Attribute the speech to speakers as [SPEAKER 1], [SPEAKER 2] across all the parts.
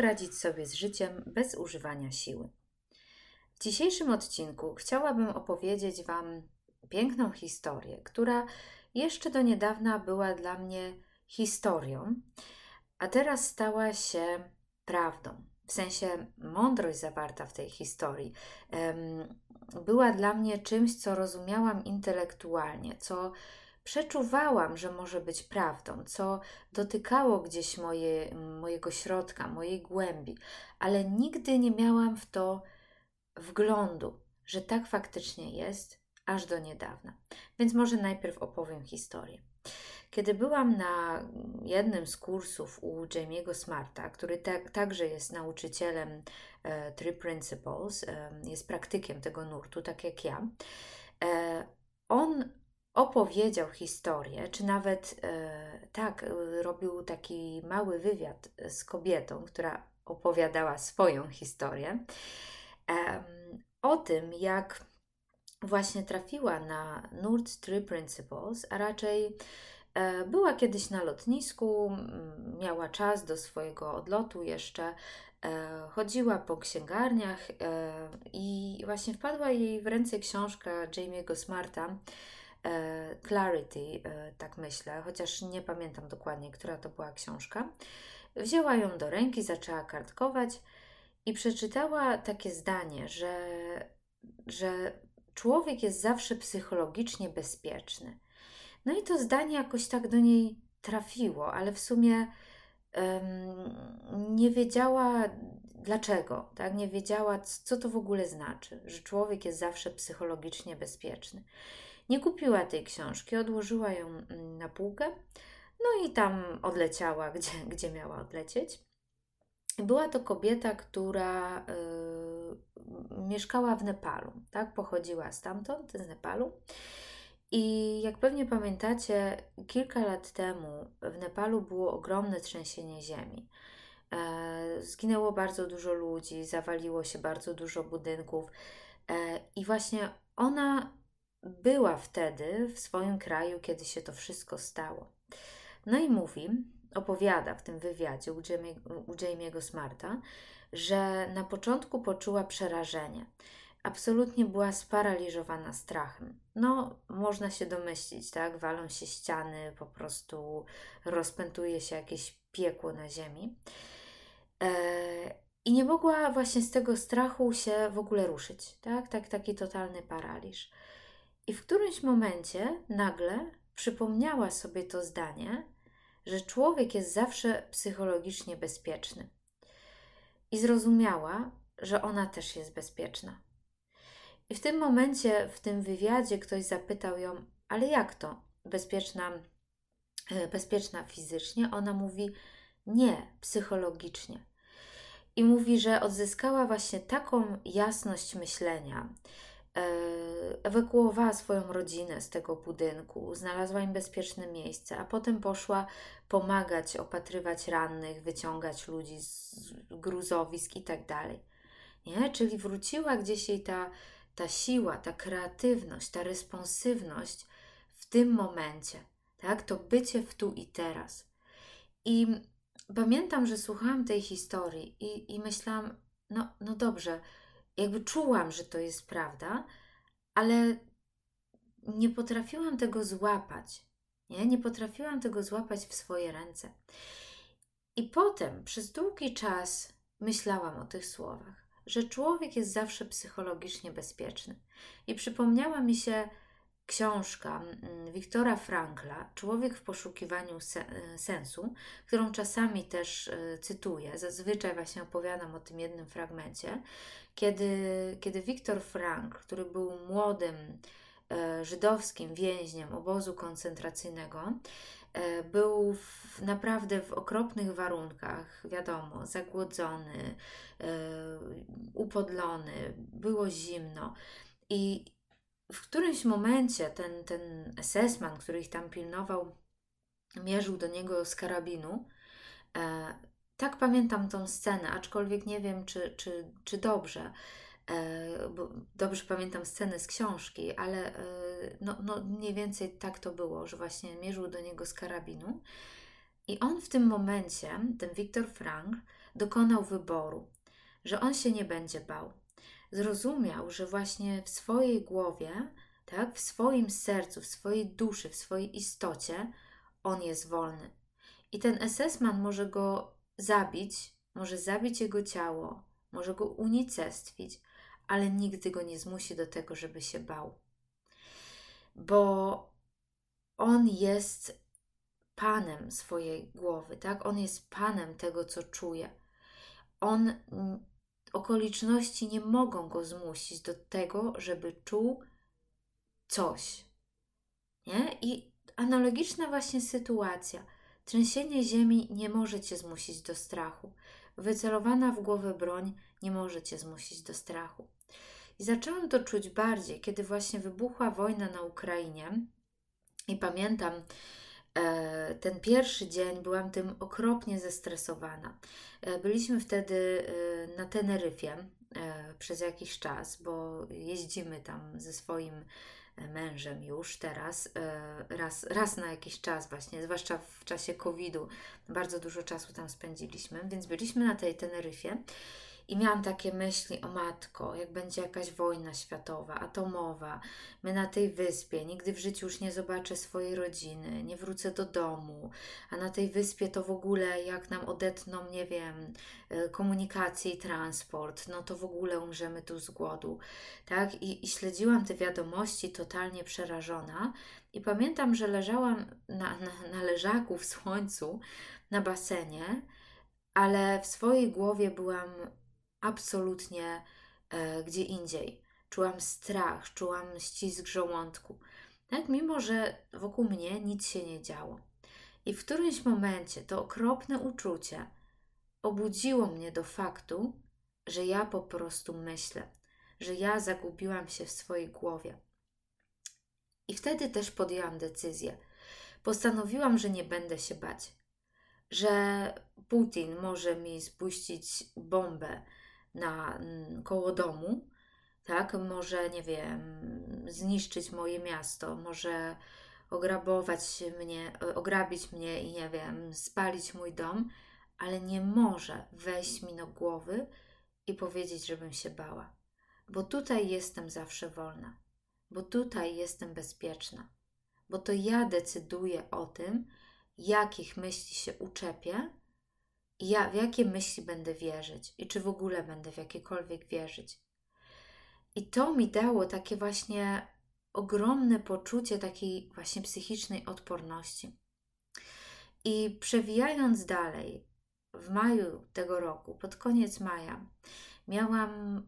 [SPEAKER 1] radzić sobie z życiem bez używania siły. W dzisiejszym odcinku chciałabym opowiedzieć Wam piękną historię, która jeszcze do niedawna była dla mnie historią, a teraz stała się prawdą. W sensie mądrość zawarta w tej historii była dla mnie czymś, co rozumiałam intelektualnie, co przeczuwałam, że może być prawdą, co dotykało gdzieś moje, mojego środka, mojej głębi, ale nigdy nie miałam w to wglądu, że tak faktycznie jest, aż do niedawna. Więc może najpierw opowiem historię. Kiedy byłam na jednym z kursów u Jamie'ego Smarta, który tak, także jest nauczycielem e, Three Principles, e, jest praktykiem tego nurtu, tak jak ja, e, on opowiedział historię, czy nawet e, tak, e, robił taki mały wywiad z kobietą, która opowiadała swoją historię, e, o tym, jak właśnie trafiła na Nord Tree Principles, a raczej e, była kiedyś na lotnisku, miała czas do swojego odlotu jeszcze, e, chodziła po księgarniach e, i właśnie wpadła jej w ręce książka Jamie'ego Smarta, Clarity, e, tak myślę, chociaż nie pamiętam dokładnie, która to była książka. Wzięła ją do ręki, zaczęła kartkować i przeczytała takie zdanie, że, że człowiek jest zawsze psychologicznie bezpieczny. No i to zdanie jakoś tak do niej trafiło, ale w sumie um, nie wiedziała dlaczego, tak? Nie wiedziała, co to w ogóle znaczy, że człowiek jest zawsze psychologicznie bezpieczny. Nie kupiła tej książki, odłożyła ją mm, na półkę, no i tam odleciała, gdzie, gdzie miała odlecieć. Była to kobieta, która y, mieszkała w Nepalu, tak? Pochodziła stamtąd, z Nepalu. I jak pewnie pamiętacie, kilka lat temu w Nepalu było ogromne trzęsienie ziemi. E, zginęło bardzo dużo ludzi, zawaliło się bardzo dużo budynków. E, I właśnie ona była wtedy w swoim kraju, kiedy się to wszystko stało. No i mówi, opowiada w tym wywiadzie u, Jamie, u Jamie'ego Smarta, że na początku poczuła przerażenie. Absolutnie była sparaliżowana strachem. No, można się domyślić, tak? Walą się ściany, po prostu rozpętuje się jakieś piekło na ziemi. E, I nie mogła właśnie z tego strachu się w ogóle ruszyć, tak? tak taki totalny paraliż. I w którymś momencie nagle przypomniała sobie to zdanie, że człowiek jest zawsze psychologicznie bezpieczny. I zrozumiała, że ona też jest bezpieczna. I w tym momencie, w tym wywiadzie, ktoś zapytał ją, ale jak to? Bezpieczna, e, bezpieczna fizycznie? Ona mówi, nie, psychologicznie. I mówi, że odzyskała właśnie taką jasność myślenia, ewakuowała swoją rodzinę z tego budynku, znalazła im bezpieczne miejsce, a potem poszła pomagać, opatrywać rannych, wyciągać ludzi z gruzowisk i tak dalej. Nie? Czyli wróciła gdzieś jej ta, ta siła, ta kreatywność, ta responsywność w tym momencie, tak? To bycie w tu i teraz. I pamiętam, że słuchałam tej historii i, i myślałam, no, no dobrze, jakby czułam, że to jest prawda, ale nie potrafiłam tego złapać. Nie, nie potrafiłam tego złapać w swoje ręce. I potem przez długi czas myślałam o tych słowach, że człowiek jest zawsze psychologicznie bezpieczny. I przypomniała mi się książka mm, Wiktora Frankla, Człowiek w poszukiwaniu e, sensu, którą czasami też e, cytuję. Zazwyczaj właśnie opowiadam o tym jednym fragmencie, kiedy, kiedy Wiktor Frank, który był młodym e, żydowskim więźniem obozu koncentracyjnego, był w, naprawdę w okropnych warunkach, wiadomo, zagłodzony, upodlony, było zimno. I, w którymś momencie ten, ten SS-man, który ich tam pilnował, mierzył do niego z karabinu. E, tak pamiętam tą scenę, aczkolwiek nie wiem, czy, czy, czy dobrze. E, bo dobrze pamiętam scenę z książki, ale e, no, no mniej więcej tak to było, że właśnie mierzył do niego z karabinu. I on w tym momencie, ten Viktor Frank, dokonał wyboru, że on się nie będzie bał. Zrozumiał, że właśnie w swojej głowie, tak, w swoim sercu, w swojej duszy, w swojej istocie on jest wolny. I ten SS-man może go zabić, może zabić jego ciało, może go unicestwić, ale nigdy go nie zmusi do tego, żeby się bał. Bo on jest panem swojej głowy, tak? On jest panem tego, co czuje. On, okoliczności nie mogą go zmusić do tego, żeby czuł coś. Nie? I analogiczna właśnie sytuacja. Trzęsienie ziemi nie może cię zmusić do strachu. Wycelowana w głowę broń nie może cię zmusić do strachu. I zaczęłam to czuć bardziej, kiedy właśnie wybuchła wojna na Ukrainie. I pamiętam, ten pierwszy dzień byłam tym okropnie zestresowana. E, byliśmy wtedy e, na Teneryfie przez jakiś czas, bo jeździmy tam ze swoim mężem już teraz, raz, raz na jakiś czas właśnie, zwłaszcza w czasie COVID-u. Bardzo dużo czasu tam spędziliśmy, więc byliśmy na tej Teneryfie i miałam takie myśli, o matko, jak będzie jakaś wojna światowa, atomowa, my na tej wyspie, nigdy w życiu już nie zobaczę swojej rodziny, nie wrócę do domu, a na tej wyspie to w ogóle jak nam odetną, nie wiem, e, komunikację i transport, no to w ogóle umrzemy tu z głodu, tak? I, i śledziłam te wiadomości totalnie przerażona. I pamiętam, że leżałam na, na, na leżaku w słońcu, na basenie, ale w swojej głowie byłam absolutnie e, gdzie indziej. Czułam strach, czułam ścisk żołądku. Tak, mimo że wokół mnie nic się nie działo. I w którymś momencie to okropne uczucie obudziło mnie do faktu, że ja po prostu myślę, że ja zagubiłam się w swojej głowie. I wtedy też podjęłam decyzję. Postanowiłam, że nie będę się bać, że Putin może mi spuścić bombę na mm, koło domu, tak? Może, nie wiem, zniszczyć moje miasto, może ograbować mnie, ograbić mnie i nie wiem, spalić mój dom, ale nie może wejść mi do głowy i powiedzieć, żebym się bała. Bo tutaj jestem zawsze wolna, bo tutaj jestem bezpieczna, bo to ja decyduję o tym, jakich myśli się uczepię ja w jakie myśli będę wierzyć i czy w ogóle będę w jakiekolwiek wierzyć. I to mi dało takie właśnie ogromne poczucie takiej właśnie psychicznej odporności. I przewijając dalej, w maju tego roku, pod koniec maja, miałam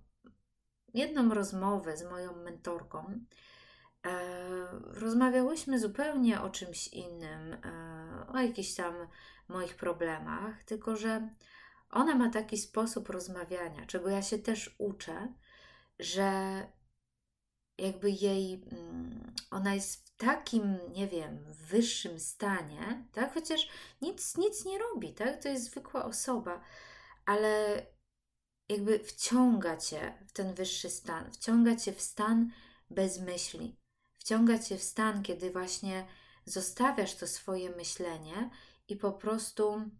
[SPEAKER 1] jedną rozmowę z moją mentorką. E, rozmawiałyśmy zupełnie o czymś innym, e, o jakichś tam moich problemach, tylko że ona ma taki sposób rozmawiania, czego ja się też uczę, że jakby jej, mm, ona jest w takim, nie wiem, wyższym stanie, tak? Chociaż nic, nic nie robi, tak? To jest zwykła osoba, ale jakby wciąga cię w ten wyższy stan, wciąga cię w stan bez myśli, wciąga cię w stan, kiedy właśnie zostawiasz to swoje myślenie i po prostu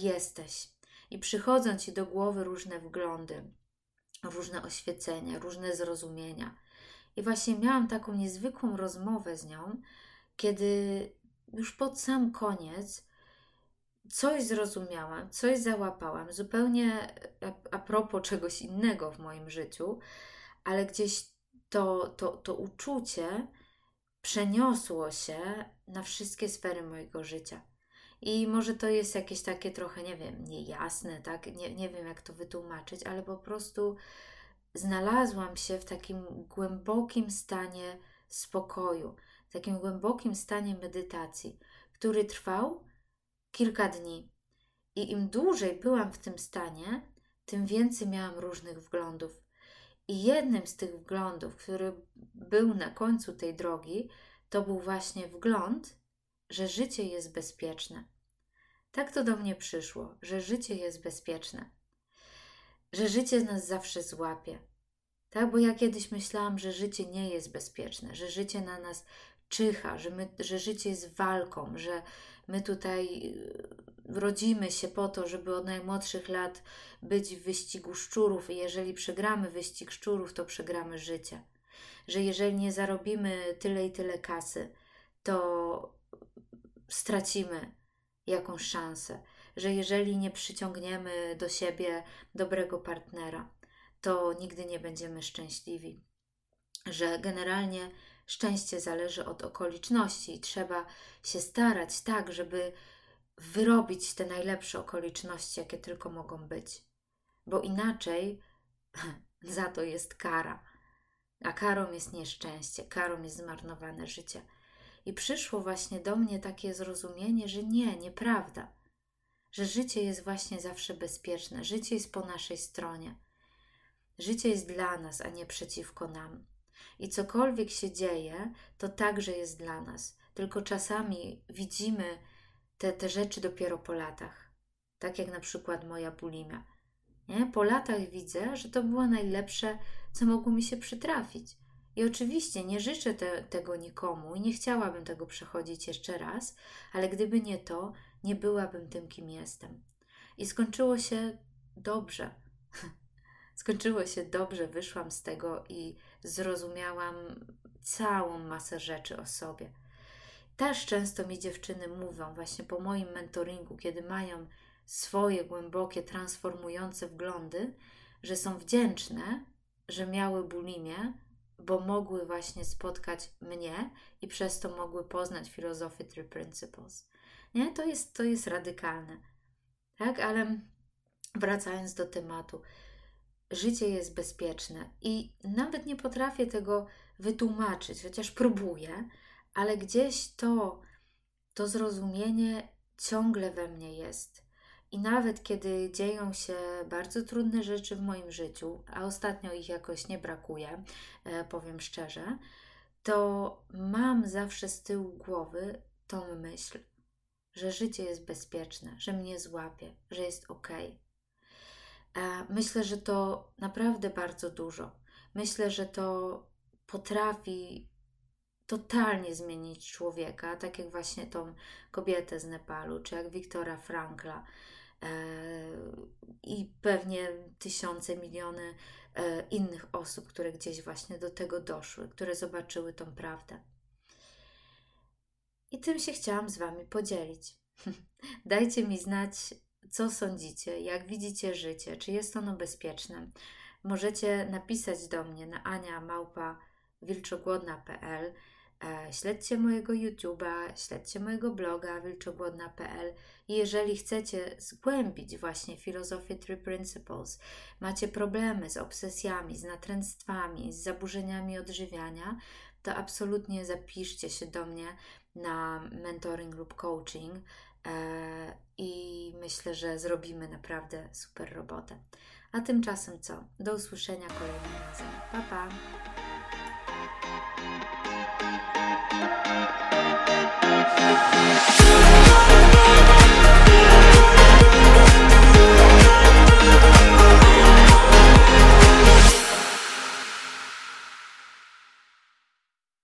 [SPEAKER 1] jesteś. I przychodzą ci do głowy różne wglądy, różne oświecenia, różne zrozumienia. I właśnie miałam taką niezwykłą rozmowę z nią, kiedy już pod sam koniec coś zrozumiałam, coś załapałam, zupełnie a, a propos czegoś innego w moim życiu, ale gdzieś to, to, to uczucie przeniosło się na wszystkie sfery mojego życia. I może to jest jakieś takie trochę, nie wiem, niejasne, tak? Nie, nie wiem, jak to wytłumaczyć, ale po prostu znalazłam się w takim głębokim stanie spokoju, takim głębokim stanie medytacji, który trwał kilka dni. I im dłużej byłam w tym stanie, tym więcej miałam różnych wglądów. I jednym z tych wglądów, który był na końcu tej drogi, to był właśnie wgląd, że życie jest bezpieczne. Tak to do mnie przyszło, że życie jest bezpieczne, że życie nas zawsze złapie. Tak, bo ja kiedyś myślałam, że życie nie jest bezpieczne, że życie na nas czyha, że, my, że życie jest walką, że my tutaj rodzimy się po to, żeby od najmłodszych lat być w wyścigu szczurów i jeżeli przegramy wyścig szczurów, to przegramy życie. Że jeżeli nie zarobimy tyle i tyle kasy, to stracimy jakąś szansę. Że jeżeli nie przyciągniemy do siebie dobrego partnera, to nigdy nie będziemy szczęśliwi. Że generalnie szczęście zależy od okoliczności i trzeba się starać tak, żeby wyrobić te najlepsze okoliczności, jakie tylko mogą być. Bo inaczej za to jest kara. A karą jest nieszczęście, karą jest zmarnowane życie. I przyszło właśnie do mnie takie zrozumienie, że nie, nieprawda. Że życie jest właśnie zawsze bezpieczne, życie jest po naszej stronie. Życie jest dla nas, a nie przeciwko nam. I cokolwiek się dzieje, to także jest dla nas. Tylko czasami widzimy te, te rzeczy dopiero po latach. Tak jak na przykład moja bulimia. Nie? Po latach widzę, że to było najlepsze, co mogło mi się przytrafić. I oczywiście nie życzę te, tego nikomu i nie chciałabym tego przechodzić jeszcze raz, ale gdyby nie to, nie byłabym tym, kim jestem. I skończyło się dobrze. skończyło się dobrze, wyszłam z tego i zrozumiałam całą masę rzeczy o sobie. Też często mi dziewczyny mówią, właśnie po moim mentoringu, kiedy mają swoje głębokie, transformujące wglądy, że są wdzięczne, że miały bulimię, bo mogły właśnie spotkać mnie i przez to mogły poznać filozofię Three Principles. Nie? To jest, to jest radykalne. Tak, ale wracając do tematu, życie jest bezpieczne i nawet nie potrafię tego wytłumaczyć, chociaż próbuję, ale gdzieś to, to zrozumienie ciągle we mnie jest. I nawet kiedy dzieją się bardzo trudne rzeczy w moim życiu, a ostatnio ich jakoś nie brakuje, e, powiem szczerze, to mam zawsze z tyłu głowy tą myśl, że życie jest bezpieczne, że mnie złapie, że jest ok. E, myślę, że to naprawdę bardzo dużo. Myślę, że to potrafi totalnie zmienić człowieka, tak jak właśnie tą kobietę z Nepalu, czy jak Wiktora Frankla i pewnie tysiące, miliony e, innych osób, które gdzieś właśnie do tego doszły, które zobaczyły tą prawdę. I tym się chciałam z Wami podzielić. Dajcie mi znać, co sądzicie, jak widzicie życie, czy jest ono bezpieczne. Możecie napisać do mnie na aniamałpa.wilczogłodna.pl śledźcie mojego YouTube'a, śledźcie mojego bloga wilczogłodna.pl jeżeli chcecie zgłębić właśnie filozofię Three Principles, macie problemy z obsesjami, z natręctwami, z zaburzeniami odżywiania, to absolutnie zapiszcie się do mnie na mentoring lub coaching e, i myślę, że zrobimy naprawdę super robotę. A tymczasem co? Do usłyszenia kolejnym razem. Pa, pa! Oh, oh, oh, oh,